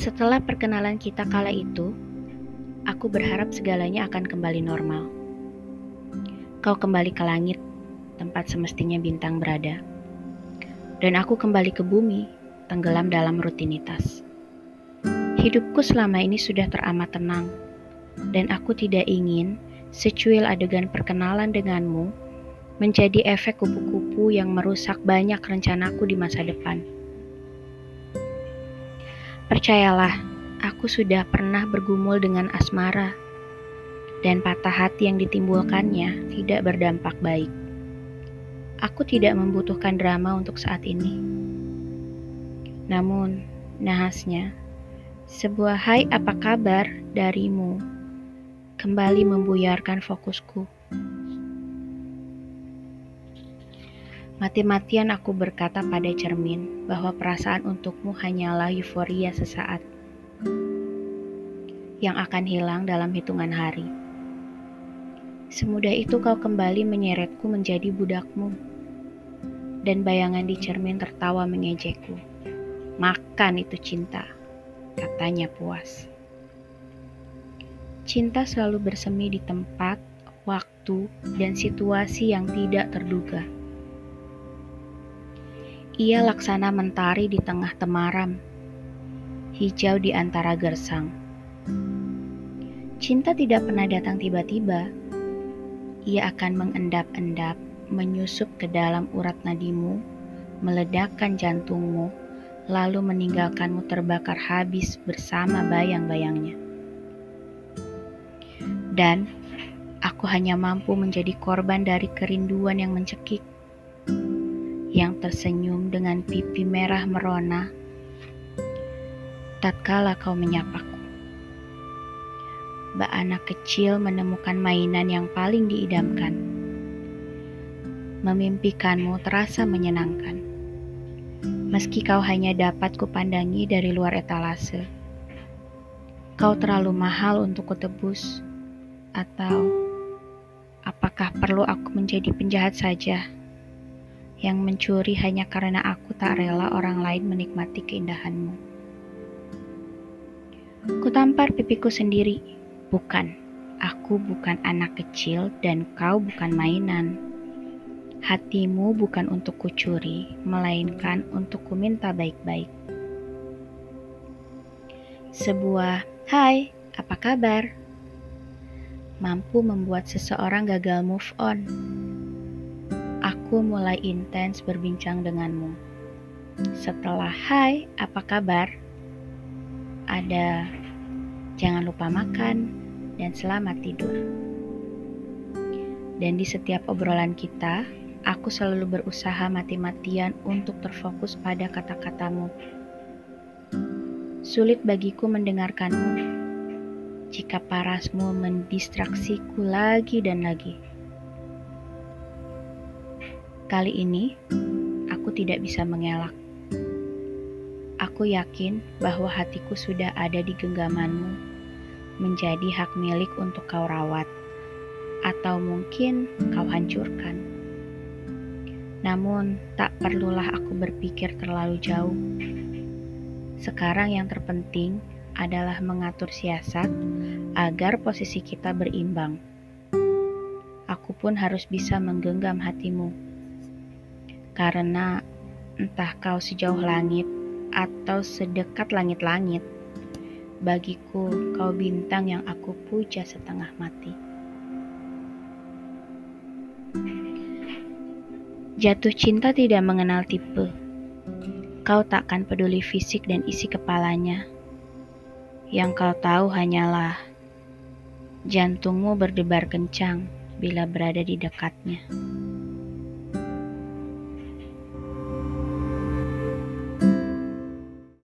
Setelah perkenalan kita kala itu, aku berharap segalanya akan kembali normal. Kau kembali ke langit, tempat semestinya bintang berada. Dan aku kembali ke bumi, tenggelam dalam rutinitas. Hidupku selama ini sudah teramat tenang, dan aku tidak ingin secuil adegan perkenalan denganmu menjadi efek kupu-kupu yang merusak banyak rencanaku di masa depan. Percayalah, aku sudah pernah bergumul dengan asmara, dan patah hati yang ditimbulkannya tidak berdampak baik. Aku tidak membutuhkan drama untuk saat ini. Namun, nahasnya, sebuah hai apa kabar darimu kembali membuyarkan fokusku. Mati-matian aku berkata pada cermin bahwa perasaan untukmu hanyalah euforia sesaat yang akan hilang dalam hitungan hari. Semudah itu kau kembali menyeretku menjadi budakmu. Dan bayangan di cermin tertawa mengejekku. Makan itu cinta, katanya puas. Cinta selalu bersemi di tempat, waktu, dan situasi yang tidak terduga. Ia laksana mentari di tengah temaram, hijau di antara gersang. Cinta tidak pernah datang tiba-tiba. Ia akan mengendap-endap, menyusup ke dalam urat nadimu, meledakkan jantungmu, lalu meninggalkanmu terbakar habis bersama bayang-bayangnya. Dan aku hanya mampu menjadi korban dari kerinduan yang mencekik yang tersenyum dengan pipi merah merona tatkala kau menyapaku. Mbak anak kecil menemukan mainan yang paling diidamkan. Memimpikanmu terasa menyenangkan. Meski kau hanya dapat kupandangi dari luar etalase. Kau terlalu mahal untuk kutebus. Atau apakah perlu aku menjadi penjahat saja? Yang mencuri hanya karena aku tak rela orang lain menikmati keindahanmu. Kutampar pipiku sendiri, bukan. Aku bukan anak kecil dan kau bukan mainan. Hatimu bukan untuk kucuri, melainkan untuk kuminta baik-baik. Sebuah "Hai, apa kabar?" mampu membuat seseorang gagal move on aku mulai intens berbincang denganmu. Setelah hai, apa kabar? Ada jangan lupa makan dan selamat tidur. Dan di setiap obrolan kita, aku selalu berusaha mati-matian untuk terfokus pada kata-katamu. Sulit bagiku mendengarkanmu jika parasmu mendistraksiku lagi dan lagi. Kali ini, aku tidak bisa mengelak. Aku yakin bahwa hatiku sudah ada di genggamanmu, menjadi hak milik untuk kau rawat, atau mungkin kau hancurkan. Namun, tak perlulah aku berpikir terlalu jauh. Sekarang yang terpenting adalah mengatur siasat agar posisi kita berimbang. Aku pun harus bisa menggenggam hatimu karena entah kau sejauh langit atau sedekat langit-langit, bagiku kau bintang yang aku puja setengah mati. Jatuh cinta tidak mengenal tipe. Kau takkan peduli fisik dan isi kepalanya. Yang kau tahu hanyalah jantungmu berdebar kencang bila berada di dekatnya.